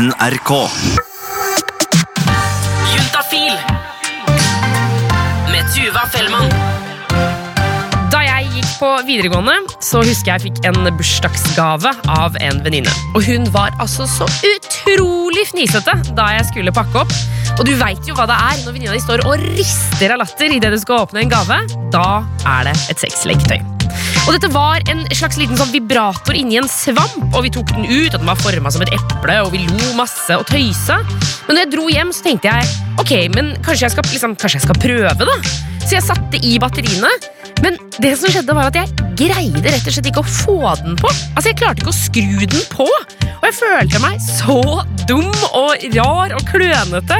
NRK. Juntafil med Tuva Fellmann. Da jeg gikk på videregående, så husker jeg fikk en bursdagsgave av en venninne. Og hun var altså så utrolig fnisete da jeg skulle pakke opp. Og du veit jo hva det er når venninna di står og rister av latter idet du skal åpne en gave. Da er det et sexleketøy. Og dette var en slags liten sånn vibrator inni en svamp, og vi tok den ut, og den var forma som et eple, og vi lo masse og tøysa. Men når jeg dro hjem, så tenkte jeg ok, men kanskje jeg skal, liksom, kanskje jeg skal prøve, da. Så jeg satte i batteriene. Men det som skjedde var at jeg greide rett og slett ikke å få den på. Altså, Jeg klarte ikke å skru den på. Og jeg følte meg så dum og rar og klønete.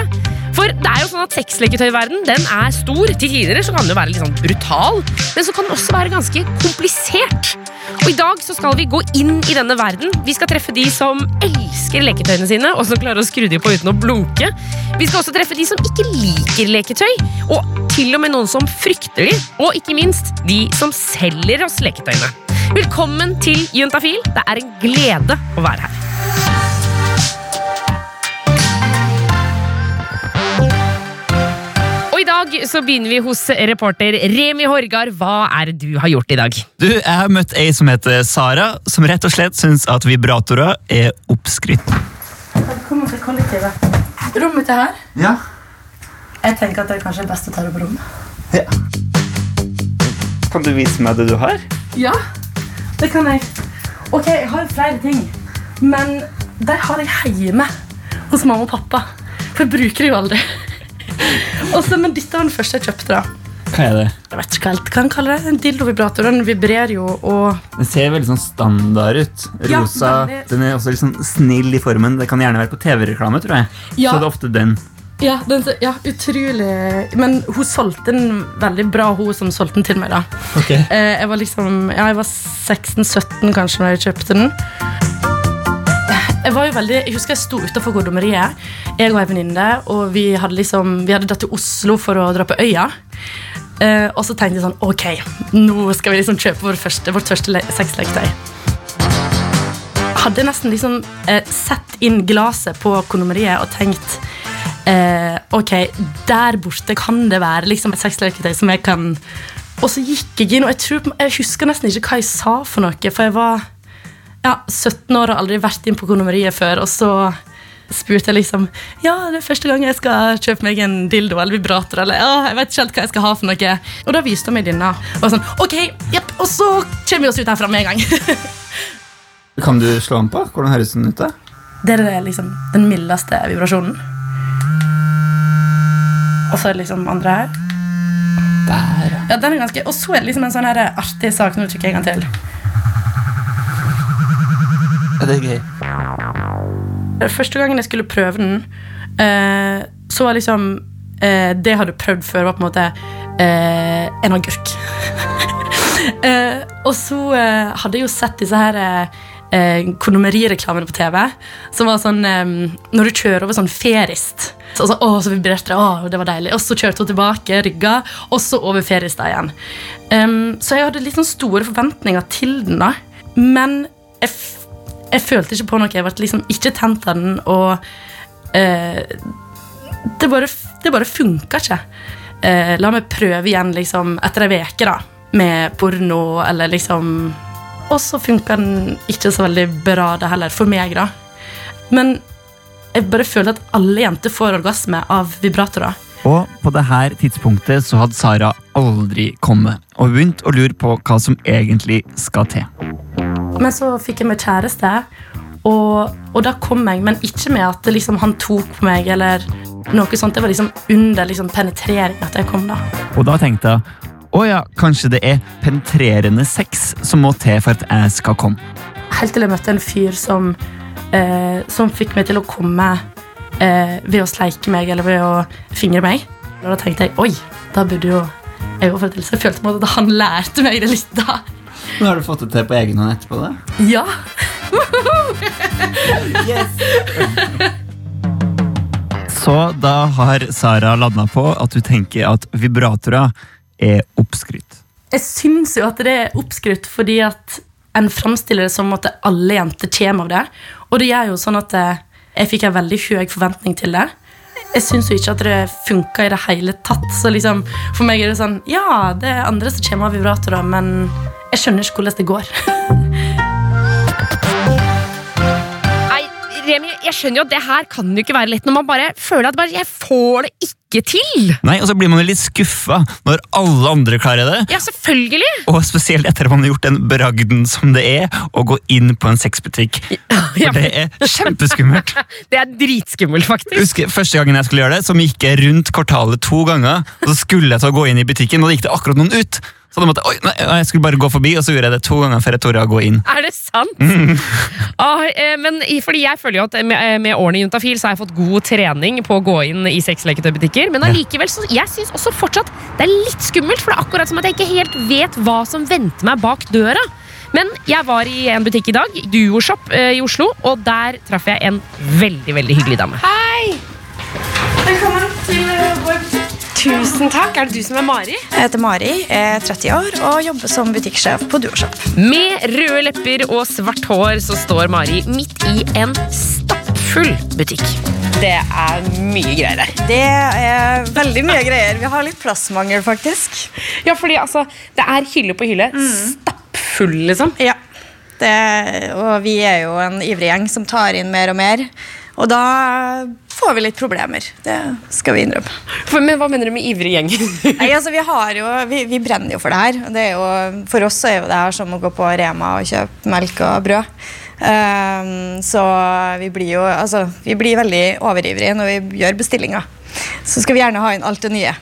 For det er jo sånn at sexleketøyverden den er stor. Til tider så kan den jo være litt sånn brutal, men så kan den også være ganske komplisert. Og I dag så skal vi gå inn i denne verden. Vi skal treffe de som elsker leketøyene sine, og som klarer å skru dem på uten å blunke. Vi skal også treffe de som ikke liker leketøy, og til og med noen som frykter dem. Og ikke minst de som selger oss leketøyene. Velkommen til Juntafil. Det er en glede å være her. Dag så begynner vi hos reporter Remi Horgard. Hva er det du har gjort i dag? Du, Jeg har møtt ei som heter Sara, som rett og slett syns at vibratorer er oppskrytt. Velkommen til kollektivet. Rommet er her. Ja. Jeg tenker at det er kanskje best å ta det på rommet. Kan du vise meg det du har? Ja, det kan jeg. Ok, jeg har flere ting, men de har jeg hjemme hos mamma og pappa. For jeg bruker det jo aldri. Også, men dette var den første jeg kjøpte. da. Hva er det? Jeg vet ikke hva jeg kan kalle det. En dildovibrator. Den vibrerer jo og Den ser veldig sånn standard ut. Ja, Rosa. veldig. Den er også litt sånn snill i formen. Det kan gjerne være på TV-reklame, tror jeg. Ja. Så er ofte den. Ja, den, ja, utrolig Men hun solgte den veldig bra, hun som solgte den til meg. da Eh, Jeg var liksom Ja, jeg var 16-17 kanskje når jeg kjøpte den. Jeg var jo veldig Jeg husker jeg sto utenfor kondomeriet, jeg og ei venninne, og vi hadde liksom Vi hadde dratt til Oslo for å dra på Øya. Eh, og så tenkte jeg sånn Ok, nå skal vi liksom kjøpe vår første, vårt første le- sexleketøy. Hadde nesten liksom eh, sett inn glasset på kondomeriet og tenkt eh, Ok, der borte kan det være liksom et sexleketøy som jeg kan Og så gikk jeg inn, og jeg, tror, jeg husker nesten ikke hva jeg sa for noe, for jeg var ja, 17 år og aldri vært inn på kondomeriet før, og så spurte jeg liksom Ja, det er første gang jeg skal kjøpe meg en dildo eller vibrator, eller ja, jeg vet ikke helt hva jeg skal ha for noe. Og da viste hun meg denne. Og sånn, ok, jepp, og så kommer vi oss ut herfra med en gang. Kan du slå den på? Hvordan høres den ut? da? Det er liksom den mildeste vibrasjonen. Og så er det liksom andre her. Der, ja. Den er ganske, Og så er det liksom en sånn her artig sak. Nå trykker jeg en gang til. Ja. Det er gøy. Første gangen jeg skulle prøve den, eh, så var liksom eh, Det jeg hadde prøvd før, var på en måte eh, en agurk. eh, og så eh, hadde jeg jo sett disse her eh, kondomerireklamene på TV. Som var sånn eh, Når du kjører over sånn ferist. Så, så, så vibrerte det. Det var deilig. Og så kjørte hun tilbake, rygga, og så over ferista igjen. Um, så jeg hadde litt sånn store forventninger til den, da. Men jeg, jeg følte ikke på noe. Jeg ble liksom ikke tent av den, og eh, det bare, det bare funka ikke. Eh, la meg prøve igjen liksom, etter ei uke med porno, eller liksom Og så funka den ikke så veldig bra, det heller, for meg, da. Men jeg bare føler at alle jenter får orgasme av vibratorer. Og på det her tidspunktet så hadde Sara aldri kommet, og begynt å lure på hva som egentlig skal til. Men så fikk jeg meg kjæreste, og, og da kom jeg, men ikke med at liksom, han tok på meg, eller noe sånt. Det var liksom under liksom, penetrering at jeg kom, da. Og da tenkte jeg å ja, kanskje det er penetrerende sex som må til for at jeg skal komme. Helt til jeg møtte en fyr som, eh, som fikk meg til å komme eh, ved å sleike meg eller ved å fingre meg. Og da tenkte jeg oi, da burde jo jeg det. Så jeg følte på en måte at han lærte meg det litt da. Men Har du fått det til på egen hånd etterpå? da? Ja. Så da har Sara landa på at du tenker at vibratorer er oppskrytt. Jeg syns jo at det er oppskrytt fordi at en framstiller det som at alle jenter kommer av det. Og det gjør jo sånn at det, jeg fikk en veldig høy forventning til det. Jeg syns jo ikke at det funka i det hele tatt. Så liksom, for meg er det sånn Ja, det er andre som kommer av vibratorer, men jeg skjønner ikke hvordan det går. Remi, jeg skjønner jo at det her kan jo ikke være lett når man bare føler at bare, jeg får det ikke til. Nei, Og så blir man litt skuffa når alle andre klarer det. Ja, selvfølgelig. Og spesielt etter at man har gjort den bragden som det er å gå inn på en sexbutikk. Ja, For det er kjempeskummelt. Det er dritskummelt, faktisk. Husker Første gangen jeg skulle gjøre det, så gikk jeg rundt kvartalet to ganger. Så skulle jeg til å gå inn i butikken, og da gikk det akkurat noen ut. Så da måtte oi, nei, jeg skulle bare gå forbi, og så gjorde jeg det to ganger før jeg torde å gå inn. Er det sant? Ah, eh, men fordi jeg føler jo at med, eh, med årene i Juntafil så har jeg fått god trening på å gå inn i sexleketøybutikker. Men allikevel, så jeg syns også fortsatt det er litt skummelt, for det er akkurat som at jeg ikke helt vet hva som venter meg bak døra. Men jeg var i en butikk i dag, Duoshop eh, i Oslo, og der traff jeg en veldig, veldig hyggelig dame. Hei! Velkommen til vår butikk. Tusen takk. Er det du som er Mari? Jeg heter Mari, er 30 år og jobber som butikksjef på Duoshop. Med røde lepper og svart hår så står Mari midt i en stappfull butikk. Det er mye greier der. Det er veldig mye greier. Vi har litt plassmangel, faktisk. Ja, fordi altså, det er hylle på hylle. Stappfull, liksom. Ja. Det, og vi er jo en ivrig gjeng som tar inn mer og mer. Og da får vi litt problemer. Det skal vi innrømme. For, men hva mener du med ivrig gjeng? Nei, altså, vi, har jo, vi, vi brenner jo for det her. Det jo, for oss er jo det her som å gå på Rema og kjøpe melk og brød. Um, så vi blir jo altså, vi blir veldig overivrige når vi gjør bestillinger. Så skal vi gjerne ha inn alt det nye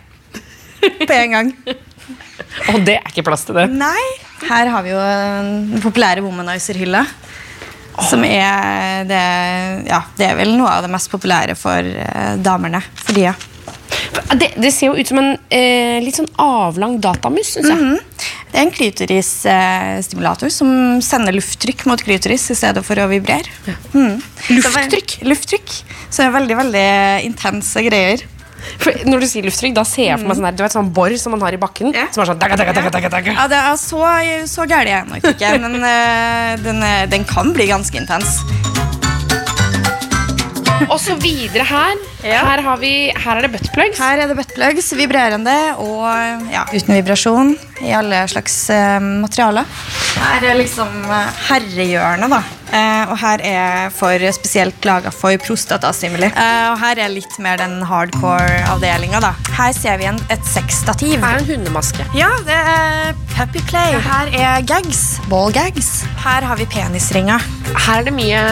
på en gang. Og det er ikke plass til det. Nei, her har vi jo den populære Womanizer-hylla. Som er det, ja, det er vel noe av det mest populære for eh, damene for tida. det. Det ser jo ut som en eh, litt sånn avlang datamus, syns jeg. Mhm. Det er en klitorisstimulator som sender lufttrykk mot klitoris i stedet for å vibrere. Mhm. Lufttrykk? Så, lufttrykk. Så det er veldig veldig intense greier. For når du sier lufttrykk, da ser jeg for meg sånn, der, du vet, sånn bor som man har i bakken. Ja. Som er sånn daga, daga, daga, daga, daga. Ja, det er Så, så gæren er jeg nok ikke, men eh, den, er- den kan bli ganske intens. Og så videre her. Ja. Her, har vi, her er det buttplugs. Her er det buttplugs, vibrerende og ja, uten vibrasjon i alle slags uh, materialer. Her er liksom uh, herrehjørnet, da. Uh, og her er for spesielt laga for prostatastimuli. Uh, og her er litt mer den hardcore-avdelinga, da. Her ser vi en, et sexstativ. Her er en hundemaske. Ja, det er puppy play. Her er gags. Ball gags. Her har vi penisringer. Her er det mye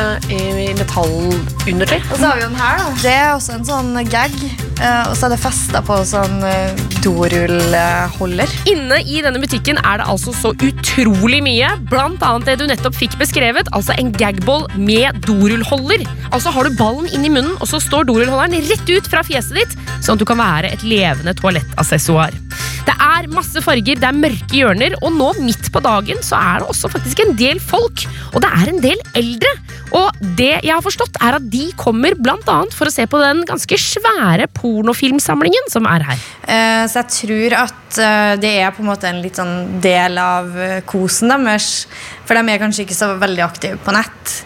metallundertøy. Og så har vi den her, da. Det er også en sånn gag. Uh, og så er det festa på sånn uh, dorullholder. Inne i denne butikken er det altså så utrolig mye. Blant annet det du nettopp fikk beskrevet. Altså en gagball med dorullholder. Altså har du ballen inn i munnen, og så står dorullholderen rett ut fra fjeset ditt, sånn at du kan være et levende toalettassessoar. Det er masse farger, det er mørke hjørner, og nå midt på dagen så er det også faktisk en del folk. Og det er en del eldre. Og det jeg har forstått, er at de kommer annet for å se på den ganske svære pornofilmsamlingen som er her. Eh, så jeg tror at eh, det er på en måte en litt sånn del av eh, kosen deres. For de er kanskje ikke så veldig aktive på nett.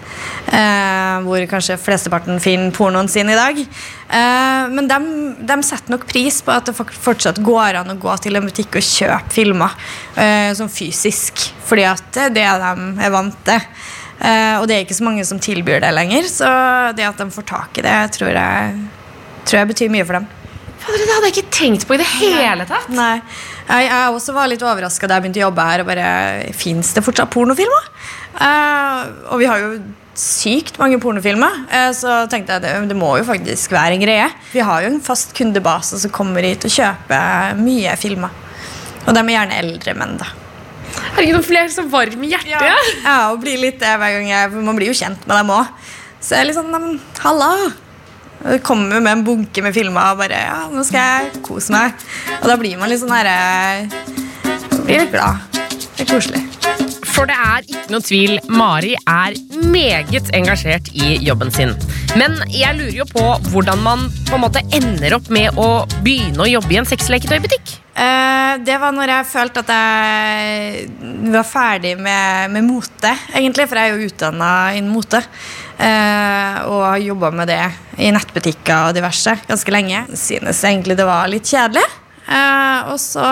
Eh, hvor kanskje flesteparten finner pornoen sin i dag. Eh, men de, de setter nok pris på at det fortsatt går an å gå til en butikk og kjøpe filmer eh, sånn fysisk. Fordi at det er det de er vant til. Eh, og det er ikke så mange som tilbyr det lenger. Så det at de får tak i det, tror jeg, tror jeg betyr mye for dem. Fader, Det hadde jeg ikke tenkt på i det hele tatt. Nei. Jeg, jeg også var litt overraska da jeg begynte å jobbe her. og bare, Fins det fortsatt pornofilmer? Eh, og vi har jo sykt mange pornofilmer, eh, så tenkte jeg det, det må jo faktisk være en greie. Vi har jo en fast kundebase som kommer hit og kjøper mye filmer. Og de er gjerne eldre menn, da. Herregud, nå ble jeg så varm i hjertet. Ja, ja og blir litt det hver gang jeg, Man blir jo kjent med dem òg. Så jeg er litt sånn «Nei, men, Halla! Det kommer med en bunke med filmer og bare Ja, nå skal jeg kose meg. Og da blir man litt sånn herre Blir litt glad. Det er koselig. For det er ikke noe tvil, Mari er meget engasjert i jobben sin. Men jeg lurer jo på hvordan man på en måte ender opp med å begynne å jobbe i en sexleketøybutikk. Uh, det var når jeg følte at jeg var ferdig med, med mote, egentlig. For jeg er jo utdanna innen mote. Uh, og har jobba med det i nettbutikker og diverse ganske lenge. Synes egentlig det var litt kjedelig. Eh, og så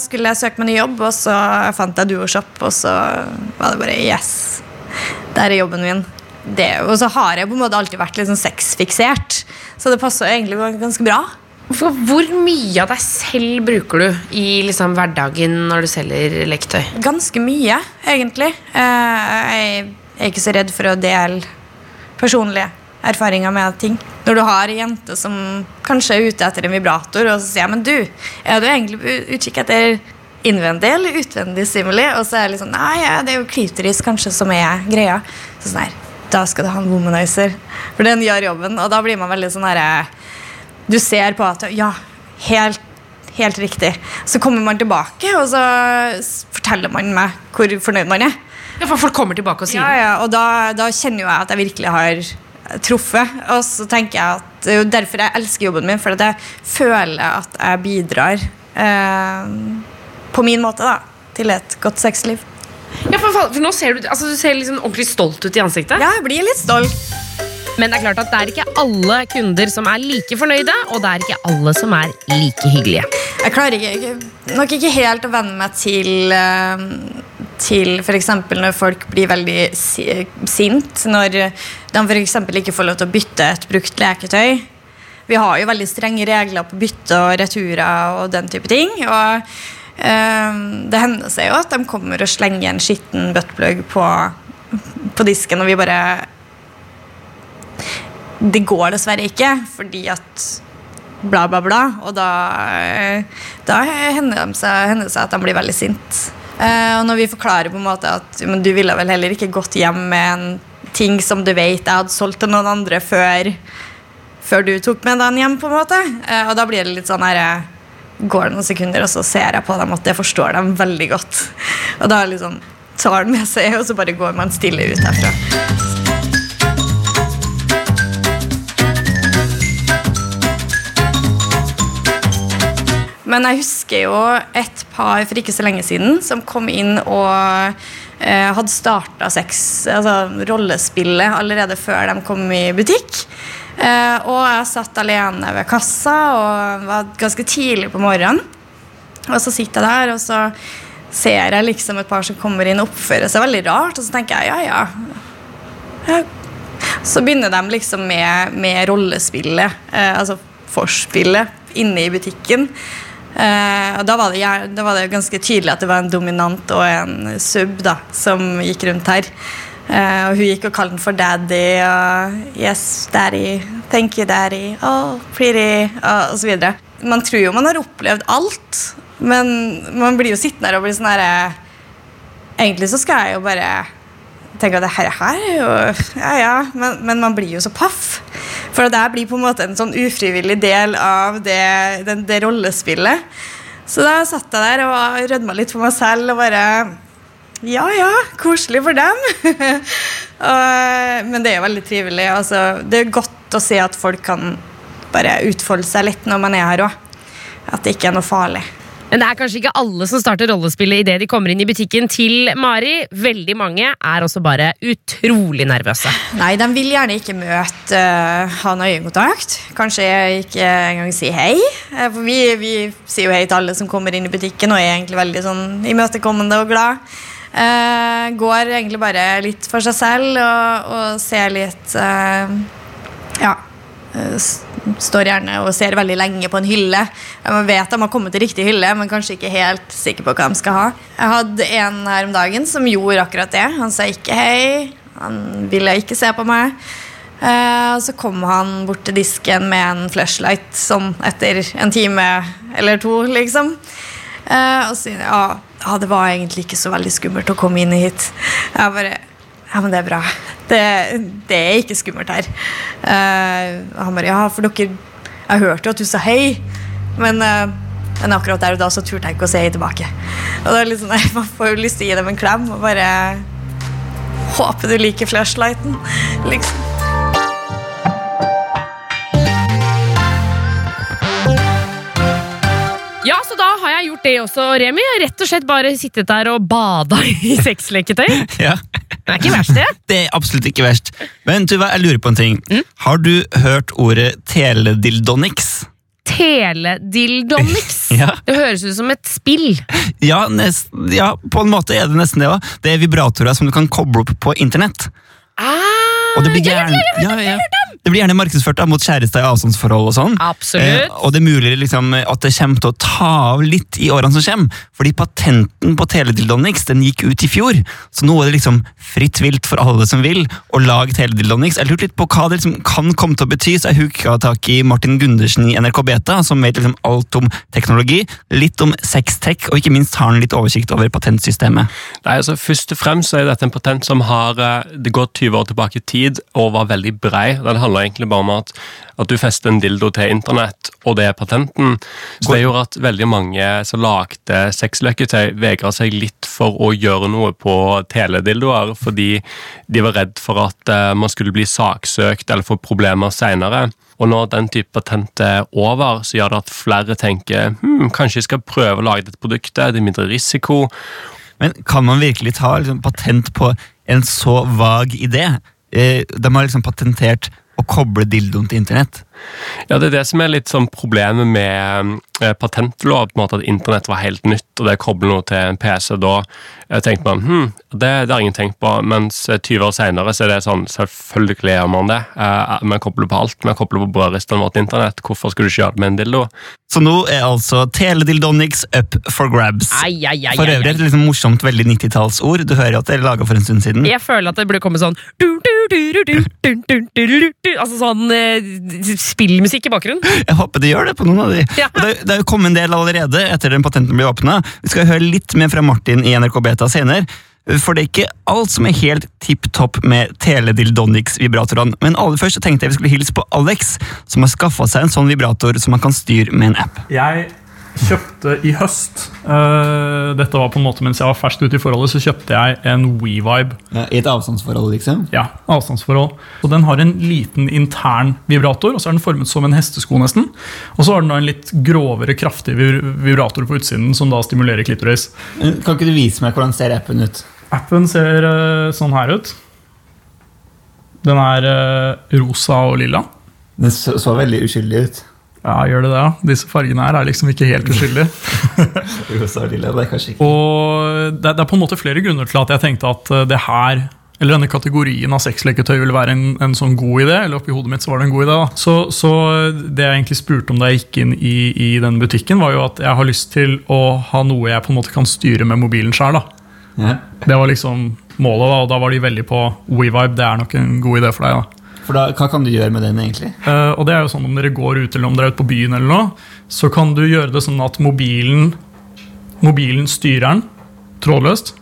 skulle jeg søke meg ny jobb, og så fant jeg Duoshop, og så var det bare yes. Der er jobben min. Det, og så har jeg på en måte alltid vært litt sånn sexfiksert, så det passer egentlig ganske bra. For hvor mye av deg selv bruker du i liksom hverdagen når du selger leketøy? Ganske mye, egentlig. Eh, jeg er ikke så redd for å dele personlige erfaringer med ting. Når du har ei jente som kanskje er ute etter en vibrator, og så sier jeg, men du, er du egentlig på utkikk etter innvendig eller utvendig stimuli? Og så er det liksom, nei, ja, det er jo klitoris kanskje som er greia. Så sånn her, da skal du ha en womanizer. For den gjør jobben, og da blir man veldig sånn herre Du ser på at ja, helt Helt riktig. Så kommer man tilbake, og så forteller man meg hvor fornøyd man er. Ja, for folk kommer tilbake og sier Ja, ja, og da, da kjenner jo jeg at jeg virkelig har truffet. Og så tenker jeg at det er jo derfor jeg elsker jobben min, for jeg føler at jeg bidrar eh, på min måte da, til et godt sexliv. Ja, for, for nå ser du, altså, du ser liksom ordentlig stolt ut i ansiktet. Ja, jeg blir litt stolt. Men det er klart at det er ikke alle kunder som er like fornøyde, og det er ikke alle som er like hyggelige. Jeg klarer ikke, nok ikke helt å venne meg til eh, til f.eks. når folk blir veldig sint når de f.eks. ikke får lov til å bytte et brukt leketøy. Vi har jo veldig strenge regler på bytte og returer og den type ting. Og eh, det hender seg jo at de kommer og slenger en skitten buttplug på, på disken, og vi bare Det går dessverre ikke, fordi at bla, bla, bla. Og da, eh, da hender det seg, seg at han blir veldig sint. Eh, og når vi forklarer på en måte at men du ville vel heller ikke gått hjem med en ting som du vet jeg hadde solgt til noen andre før, før du tok med den hjem, på en måte. Eh, og da blir det litt sånn her eh, Går det noen sekunder, og så ser jeg på dem at jeg forstår dem veldig godt. Og da sånn, tar han med seg, og så bare går man stille ut derfra. Men jeg husker jo et par for ikke så lenge siden som kom inn og eh, hadde starta sex, altså rollespillet, allerede før de kom i butikk. Eh, og jeg satt alene ved kassa og var ganske tidlig på morgenen. Og så sitter jeg der, og så ser jeg liksom et par som kommer inn og oppfører seg veldig rart. Og så tenker jeg ja, ja. Så begynner de liksom med, med rollespillet, eh, altså forspillet, inne i butikken. Eh, og da var, det, da var det ganske tydelig at det var en dominant og en sub da, som gikk rundt her. Eh, og hun gikk og kalte den for daddy og yes, daddy, thank you, daddy, oh, pretty, og, og så videre. Man tror jo man har opplevd alt, men man blir jo sittende her og blir sånn her eh, Egentlig så skal jeg jo bare tenke at det her, her er jo Ja, ja, men, men man blir jo så paff. For det her blir på en måte en sånn ufrivillig del av det, det, det rollespillet. Så da satt jeg der og rødma litt for meg selv og bare Ja, ja, koselig for dem. og, men det er jo veldig trivelig. Altså, det er godt å se at folk kan bare utfolde seg litt når man er her òg. At det ikke er noe farlig. Men det er kanskje ikke alle som starter rollespillet idet de kommer inn i butikken til Mari. Veldig mange er også bare utrolig nervøse. Nei, de vil gjerne ikke møte, uh, ha noe øyekontakt. Kanskje ikke engang si hei. Eh, For vi, vi sier jo hei til alle som kommer inn i butikken og er egentlig veldig sånn imøtekommende og glad. Uh, går egentlig bare litt for seg selv og, og ser litt uh, Ja. Eh, Står gjerne og ser veldig lenge på en hylle. Man vet de har kommet til riktig hylle, men kanskje ikke helt sikker på hva de skal ha. Jeg hadde en her om dagen som gjorde akkurat det. Han sa ikke hei. Han ville ikke se på meg. Eh, og så kom han bort til disken med en flashlight sånn etter en time eller to, liksom. Eh, og så ja, det var egentlig ikke så veldig skummelt å komme inn hit. Jeg bare Ja, men det er bra. Det, det er ikke skummelt her. Uh, han bare Ja, for dere Jeg hørte jo at du sa hei, men uh, men akkurat der og da så turte jeg ikke å si hei tilbake. Og det er litt sånn, jeg Man får jo lyst til å gi dem en klem og bare Håper du liker flashlighten. Liksom. Ja, så da har jeg gjort det også, Remi. Rett og slett bare sittet der og bada i sexleketøy. Ja. Det er ikke verst, det. Det er absolutt ikke verst. Men Tuva, jeg lurer på en ting. Har du hørt ordet teledildonics? Teledildonics? Ja. Det høres ut som et spill. Ja, nest, ja, på en måte er det nesten det òg. Det er vibratorer som du kan koble opp på internett. Ah, Og det blir gjerne, ja, ja. Det blir gjerne markedsført da, mot kjærester i avstandsforhold. og sånn. Absolutt. Eh, og det er mulig liksom, at det kommer til å ta av litt i årene som kommer. Fordi patenten på teledildonix den gikk ut i fjor. Så nå er det liksom fritt vilt for alle som vil å lage teledildonix. Jeg lurte litt på hva det liksom kan komme til å bety, så jeg hooka tak i Martin Gundersen i NRK Beta, som vet liksom alt om teknologi, litt om sextech, og ikke minst har han litt oversikt over patentsystemet. Nei, altså Først og fremst er dette en patent som har eh, det gått 20 år tilbake i tid og var veldig brei. Den handler egentlig bare om at, at du fester en dildo til internett, og det er patenten. Så det gjorde at veldig mange som lagde sexleketøy, vegra seg litt for å gjøre noe på teledildoer, fordi de var redd for at eh, man skulle bli saksøkt eller få problemer seinere. Og når den type patent er over, så gjør det at flere tenker hm, kanskje jeg skal prøve å lage dette produktet, det er mindre risiko. Men kan man virkelig ta liksom, patent på en så vag idé? Eh, de har liksom patentert å koble dildoen til internett. Ja, Det er det som er litt sånn problemet med patentlov. på en måte At internett var helt nytt, og det kobler noe til en PC. Da eh, tenkte man hm, det, det har ingen tenkt på, mens 20 år senere så er det sånn Selvfølgelig gjør man det. Vi kobler på alt. Vi kobler på brødristene våre til internett. Hvorfor skulle du ikke gjøre det med en dildo? Så nå er altså teledildonics up for grabs. Ai, ai, ai, for øvrig et liksom morsomt, veldig 90-tallsord. Du hører jo at det er laga for en stund siden. Jeg føler at det burde komme sånn Altså sånn spillmusikk i bakgrunnen. Jeg håper de gjør det på noen av de. Ja. Og det, det er jo kommet en del allerede etter den patenten ble åpna. Vi skal høre litt mer fra Martin i NRK Beta senere. For det er ikke alt som er helt tipp topp med teledildonix-vibratorene. Men aller først så tenkte jeg vi skulle hilse på Alex, som har skaffa seg en sånn vibrator som man kan styre med en app. Jeg kjøpte i høst uh, Dette var på en måte mens jeg var ferskt ute i forholdet, så kjøpte jeg en WeVibe. I et avstandsforhold, liksom? Ja, avstandsforhold. Og den har en liten intern vibrator, og så er den formet som en hestesko nesten. Og så har den da en litt grovere, kraftig vibrator på utsiden som da stimulerer klitoris. Kan ikke du vise meg hvordan ser appen ut? Appen ser uh, sånn her ut. Den er uh, rosa og lilla. Den så, så veldig uskyldig ut. Ja, gjør det det? Disse fargene her er liksom ikke helt uskyldige. Rosa og lilla, det er kanskje ikke Og det, det er på en måte flere grunner til at jeg tenkte at eh, det her eller denne kategorien av sexleketøy ville være en, en sånn god idé. eller oppi hodet mitt Så var det en god idé da. Så, så det jeg egentlig spurte om da jeg gikk inn i, i den butikken, var jo at jeg har lyst til å ha noe jeg på en måte kan styre med mobilen sjøl. ja. Det var liksom målet, da, og da var de veldig på WeVibe. Det er nok en god idé for deg. da. For da, Hva kan du gjøre med den, egentlig? Uh, og det er jo sånn Om dere går ut eller om dere er ute på byen, eller noe, så kan du gjøre det sånn at mobilen Mobilen styrer den trådløst,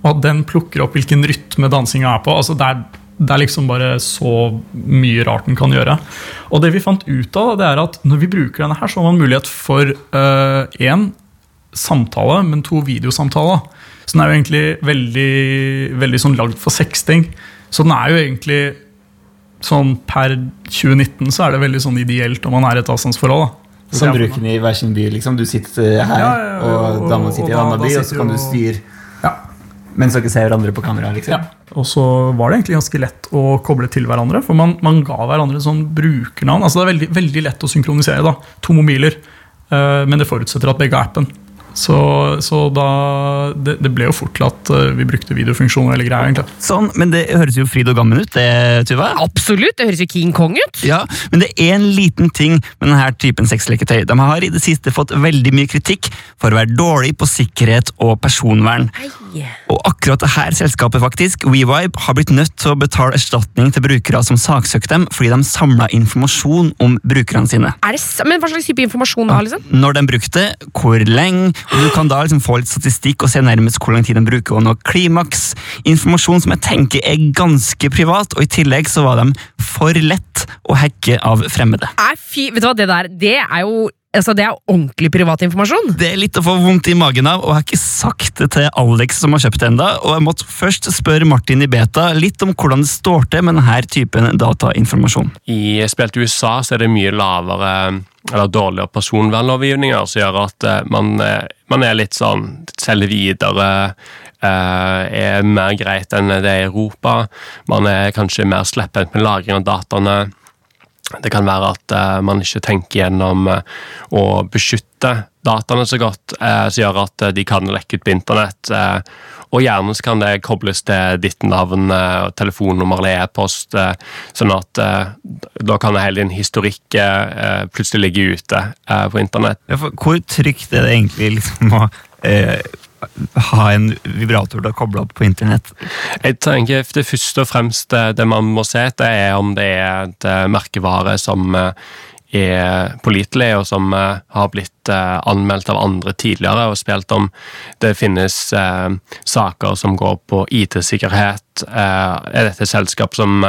og at den plukker opp hvilken rytme dansinga er på. Altså det, er, det er liksom bare så mye rart den kan gjøre. Og det vi fant ut av, det er at når vi bruker denne her, så har man mulighet for én samtale, men to videosamtaler. Så den er jo egentlig veldig, veldig sånn lagd for sexting. Så den er jo egentlig sånn per 2019 så er det veldig sånn ideelt om man er i et avstandsforhold. da. Som bruken i hver sin by, liksom. Du sitter her, Ja, ja, ja, og og- dama sitter i en annen by, og så kan du styre mens dere ser hverandre på kamera, liksom. Ja. Og så var det egentlig ganske lett å koble til hverandre, for man, man ga hverandre sånn brukernavn. Altså Det er veldig, veldig lett å synkronisere. da, To mobiler, uh, men det forutsetter at begge har appen. Så, så da det, det ble jo fort til at eh, vi brukte videofunksjon eller greier. egentlig. Sånn, men det høres jo fryd og gammen ut, det, Tuva. Absolutt, det høres jo King Kong ut. Ja, men det er en liten ting med denne typen sexleketøy. De har i det siste fått veldig mye kritikk for å være dårlig på sikkerhet og personvern. Og akkurat det her selskapet faktisk, WeVibe, har blitt nødt til å betale erstatning til brukere som saksøkte dem fordi de samla informasjon om brukerne sine. Er det, men hva slags type informasjon da, liksom? Når de brukte, hvor lenge, du kan da liksom få litt statistikk og se nærmest hvor lang tid den bruker å nå klimaks. Informasjon som jeg tenker er ganske privat, og i tillegg så var de for lett å hacke av fremmede. Er fy, vet du hva, det der, det er jo altså, det er ordentlig privat informasjon. Det er litt å få vondt i magen av, og jeg har ikke sagt det til Alex som har kjøpt det enda, og jeg måtte først spørre Martin i beta litt om hvordan det står til med denne typen datainformasjon. I spilt i USA så er det mye lavere eller dårligere personvernlovgivninger som gjør at eh, man, eh, man er litt sånn selger videre eh, er mer greit enn det er i Europa. Man er kanskje mer slepphendt med lagring av dataene. Det kan være at eh, man ikke tenker gjennom eh, å beskytte dataene så godt, eh, som gjør at eh, de kan lekke ut på internett. Eh, og gjerne så kan det kobles til ditt navn, eh, telefonnummer eller e-post, sånn at da kan hele din historikk plutselig ligge ute på internett. Ja, hvor trygt er det egentlig liksom å ha en vibrator da kobla opp på internett? Jeg tenker Det første og fremst eh, det man må se etter, er om det er et eh, merkevare som eh, er pålitelig, og som eh, har blitt eh, anmeldt av andre tidligere og spilt om. Det finnes eh, saker som går på IT-sikkerhet. Eh, er dette et selskap som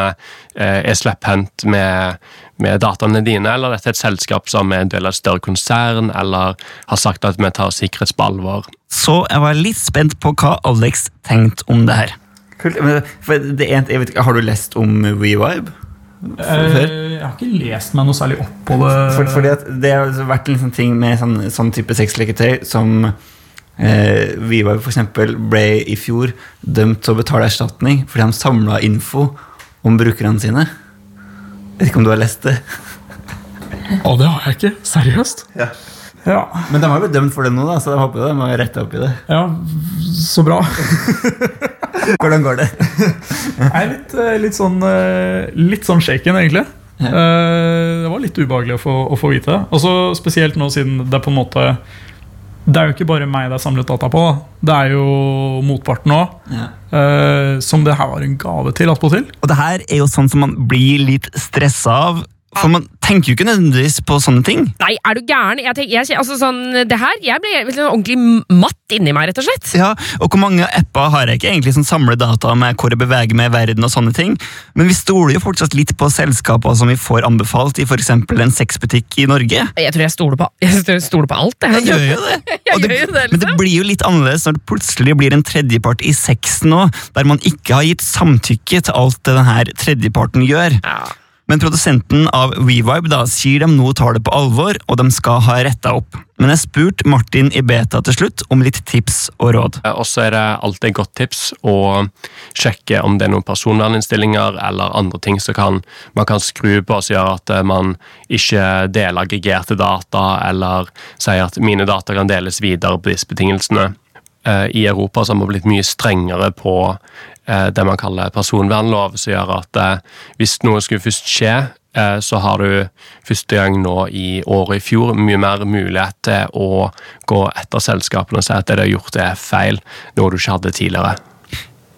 er slepphendt med, med dataene dine, eller er dette et selskap som er en del av et større konsern, eller har sagt at vi tar sikkerhet på alvor? Så jeg var litt spent på hva Alex tenkte om det her. Kult, men for det er, jeg vet Har du lest om WeVibe? Eh, jeg har ikke lest meg noe særlig opp på det. For, fordi at det har altså vært en sånn ting med sånn, sånn type sexleketøy som eh, WeVibe for eksempel ble i fjor dømt til å betale erstatning fordi han samla info om brukerne sine. Vet ikke om du har lest det? Å, det har jeg ikke. Seriøst? Ja. Ja, Men de har blitt dømt for det nå, da, så jeg håper de har retta opp i det. ja så bra. Hvordan går det? Jeg er litt, eh, litt sånn eh, Litt sånn shaken, egentlig. Ja. Eh, Det var litt ubehagelig å få, å få vite. Også spesielt nå siden det på en måte Det er jo ikke bare meg det er samlet data på. da. Det er jo motparten òg. Ja. som det her var en gave til, attpåtil. Og det her er jo sånn som man blir litt stressa av. For man tenker jo ikke nødvendigvis på sånne ting. Nei, er du gæren? Jeg, tenker, jeg, altså, sånn, det her, jeg ble sånn ordentlig matt inni meg, rett og slett. Ja, og hvor mange apper har jeg ikke egentlig som samler data med hvor jeg beveger meg i verden og sånne ting. Men vi stoler jo fortsatt litt på selskaper som vi får anbefalt i f.eks. en sexbutikk i Norge. Jeg tror jeg stoler på, jeg stoler på alt. Jeg gjør jo det. Det, gjør jo det, Men det liksom. blir jo litt annerledes når det plutselig blir en tredjepart i sexen nå, der man ikke har gitt samtykke til alt det denne tredjeparten gjør. Ja. Men produsenten av WeVibe da, sier de nå tar det på alvor, og de skal ha retta opp. Men jeg spurte Martin i Beta til slutt om litt tips og råd. Og så er det alltid et godt tips å sjekke om det er noen personverninnstillinger eller andre ting som kan, man kan skru på som gjør at man ikke deler aggregerte data, eller sier at mine data kan deles videre på disse betingelsene. Eh, I Europa så har man blitt mye strengere på det man kaller personvernlov, som gjør at eh, hvis noe skulle først skje, eh, så har du første gang nå i året i fjor mye mer mulighet til å gå etter selskapene og si at det de har gjort er feil, noe du ikke hadde tidligere.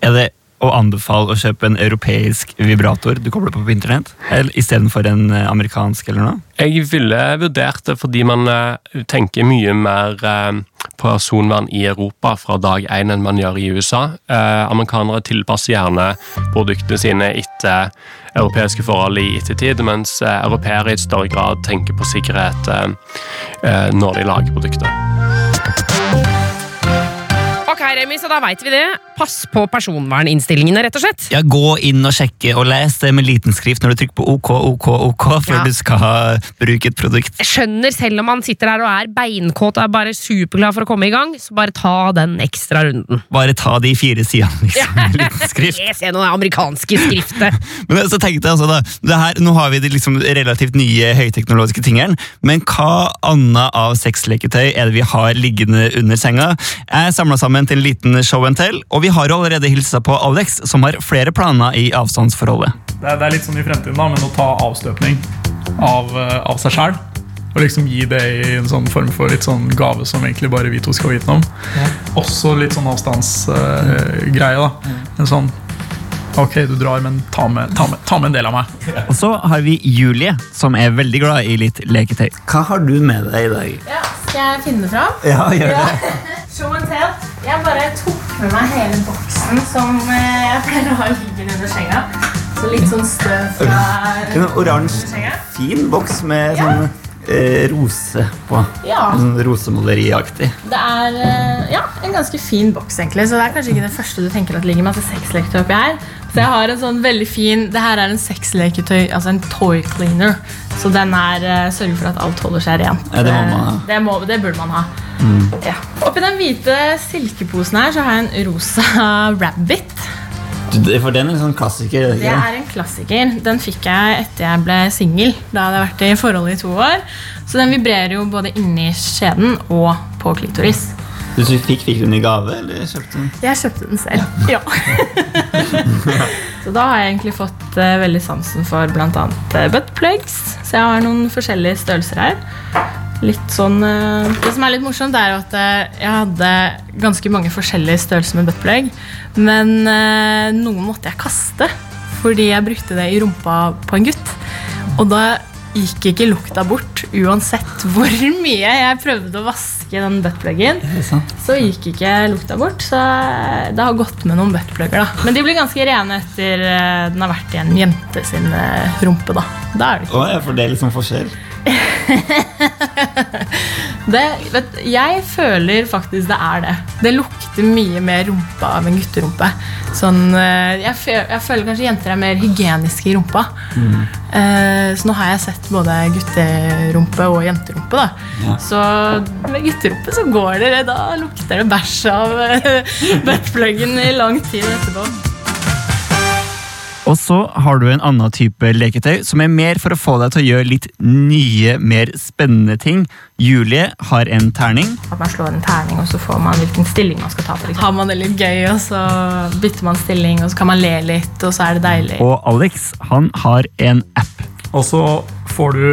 Er det å anbefale å kjøpe en europeisk vibrator du kobler på på internett, eller istedenfor en eh, amerikansk eller noe? Jeg ville vurdert det fordi man eh, tenker mye mer eh, personvern i Europa fra dag én enn man gjør i USA. Amerikanere tilpasser gjerne produktene sine etter europeiske forhold i ettertid, mens europeere i større grad tenker på sikkerhet når de lager produkter. Ok, Remi, så da veit vi det. Pass på personverninnstillingene, rett og slett. Ja, Gå inn og sjekke og les det med liten skrift når du trykker på OK, OK, OK før Ja. du skal bruke et produkt. Jeg skjønner, selv om man sitter der og er beinkåt og er bare superglad for å komme i gang, så bare ta den ekstra runden. Bare ta de fire sidene liksom, med liten skrift. Les gjennom det amerikanske skriftet. Men så tenkte jeg altså da, det her, Nå har vi de liksom relativt nye høyteknologiske tingene, men hva annet av sexleketøy er det vi har liggende under senga? Jeg samla sammen til en liten show and tell, og vi har allerede hilsa på Alex, som har flere planer i avstandsforholdet. Det er, det er litt sånn i fremtiden, da, men å ta avstøpning av, eh, av seg sjæl. Og liksom gi det i en sånn form for litt sånn gave som egentlig bare vi to skal vite noe om. Også litt sånn avstandsgreie. da. En sånn Ok, du drar, men ta med, ta, med, ta med en del av meg. Og så har vi Julie, som er veldig glad i litt leketøy. Hva har du med deg i dag? Ja, skal jeg finne fram? Ja, gjør det. Show and tell. Jeg bare tok med meg hele boksen som eh, jeg pleier å ha liggende under senga. Så litt sånn støv fra En oransje, fin boks med sånn eh, rose på. Ja. Sånn rosemåleriaktig. Det er eh, ja, en ganske fin boks, egentlig. Så det er kanskje ikke det første du tenker at ligger masse sexleketøy oppi her. Så jeg har en sånn veldig fin Det her er en sexleketøy, altså en toy cleaner. Så den er, eh, sørger for at alt holder seg rent. Ja, det må ha. Det, må, det burde man ha. Ja. Oppi den hvite silkeposen her så har jeg en rosa rabbit. For den er en sånn klassiker. er ikke det? er en klassiker. Den fikk jeg etter jeg ble singel. Da hadde jeg vært i forhold i to år. Så den vibrerer jo både inni skjeden og på klitoris. Du fikk, fikk du den i gave, eller kjøpte den? Jeg kjøpte den selv. Ja. så da har jeg egentlig fått uh, veldig sansen for bl.a. buttplugs. Så jeg har noen forskjellige størrelser her. Litt sånn uh, Det som er litt morsomt, er jo at uh, jeg hadde ganske mange forskjellige størrelser med buttplug. Men eh, noen måtte jeg kaste fordi jeg brukte det i rumpa på en gutt. Og da gikk ikke lukta bort, uansett hvor mye jeg prøvde å vaske den buttpluggen. Så gikk ikke lukta bort, så det har gått med noen buttplugger. da. Men de blir ganske rene etter eh, den har vært i en jente sin eh, rumpe. da. Da er det Å, ja, for det er liksom forskjell. det, vet, Jeg føler faktisk det er det. Det lukter mye mer rumpa av en gutterumpe. Sånn, eh, jeg, føler, jeg føler kanskje jenter er mer hygieniske i rumpa. Eh, så nå har jeg sett både gutterumpe og jenterumpe. Ja. Så med gutterumpe så går det, da lukter det bæsj av uh, buttpluggen i lang tid etterpå. Og så har du en annen type leketøy som er mer for å få deg til å gjøre litt nye, mer spennende ting. Julie har en terning. At man slår en terning, og så får man hvilken stilling man skal ta. For eksempel. Har man det litt gøy, og så bytter man stilling, og så kan man le litt, og så er det deilig. Og Alex han har en app. Og så får du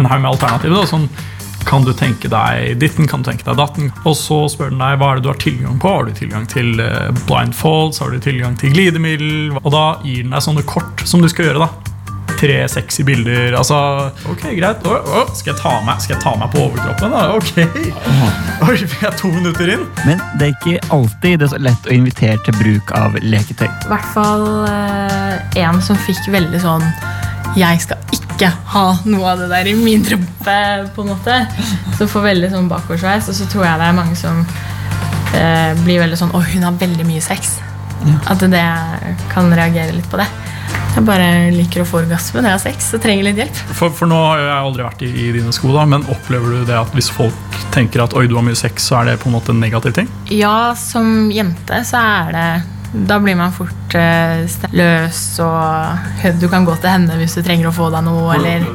en haug med alternativer. Sånn, kan du tenke deg ditten, kan du tenke deg datten? Og så spør den deg hva er det du har tilgang på. Har du tilgang til eh, blindfolds, har du tilgang til glidemiddel? Og da gir den deg sånne kort som du skal gjøre. da. Tre sexy bilder. Altså, ok, greit. Oh, oh. skal, jeg ta meg, skal jeg ta meg på overkroppen? da? Ok. Oi, vi er to minutter inn? Men det er ikke alltid det er så lett å invitere til bruk av leketøy. I hvert fall eh, en som fikk veldig sånn Jeg skal ikke ha noe av det der i min rumpe, på en måte. Så får veldig sånn bakoversveis. Og så tror jeg det er mange som eh, blir veldig sånn Å, hun har veldig mye sex. At det kan reagere litt på det. Jeg bare liker å få orgasme når jeg har sex og trenger litt hjelp. For, for nå har jeg aldri vært i, i dine sko, da, men opplever du det at hvis folk tenker at oi, du har mye sex, så er det på en måte en negativ ting? Ja, som jente så er det Da blir man fort uh, løs, og du kan gå til henne hvis du trenger å få deg noe, eller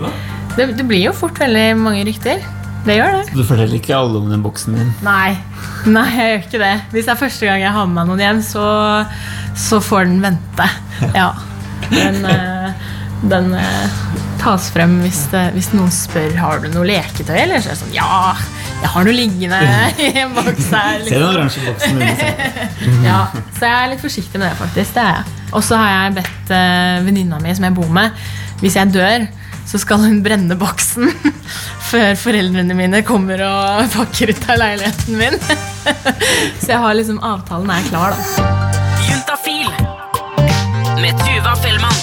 det, det blir jo fort veldig mange rykter. Det gjør det. Du forteller ikke alle om den boksen din. Nei, nei, jeg gjør ikke det. Hvis det er første gang jeg har med meg noen hjem, så, så får den vente. Ja. Den, eh, den eh, tas frem hvis, det, hvis noen spør har du noe leketøy. Eller så er det sånn Ja, jeg har noe liggende i en boks her. Se den liksom. oransje boksen min. Ja, så jeg er litt forsiktig med det, faktisk. Det er jeg. Og så har jeg bedt uh, venninna mi som jeg bor med, hvis jeg dør, så skal hun brenne boksen før foreldrene mine kommer og pakker ut av leiligheten min. så jeg har liksom avtalen er klar, da.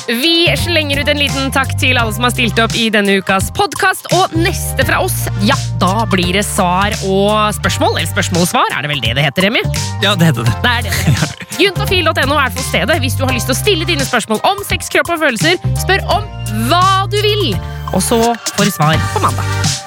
Vi slenger ut en liten takk til alle som har stilt opp i denne ukas podkast. Og neste fra oss, ja, da blir det svar og spørsmål. Eller spørsmål og svar, er det vel det det heter, Remi? Ja, det heter det. Det er det det heter. Juntafil.no er fall stedet hvis du har lyst til å stille dine spørsmål om sex, kropp og følelser. Spør om hva du vil, og så får du svar på mandag.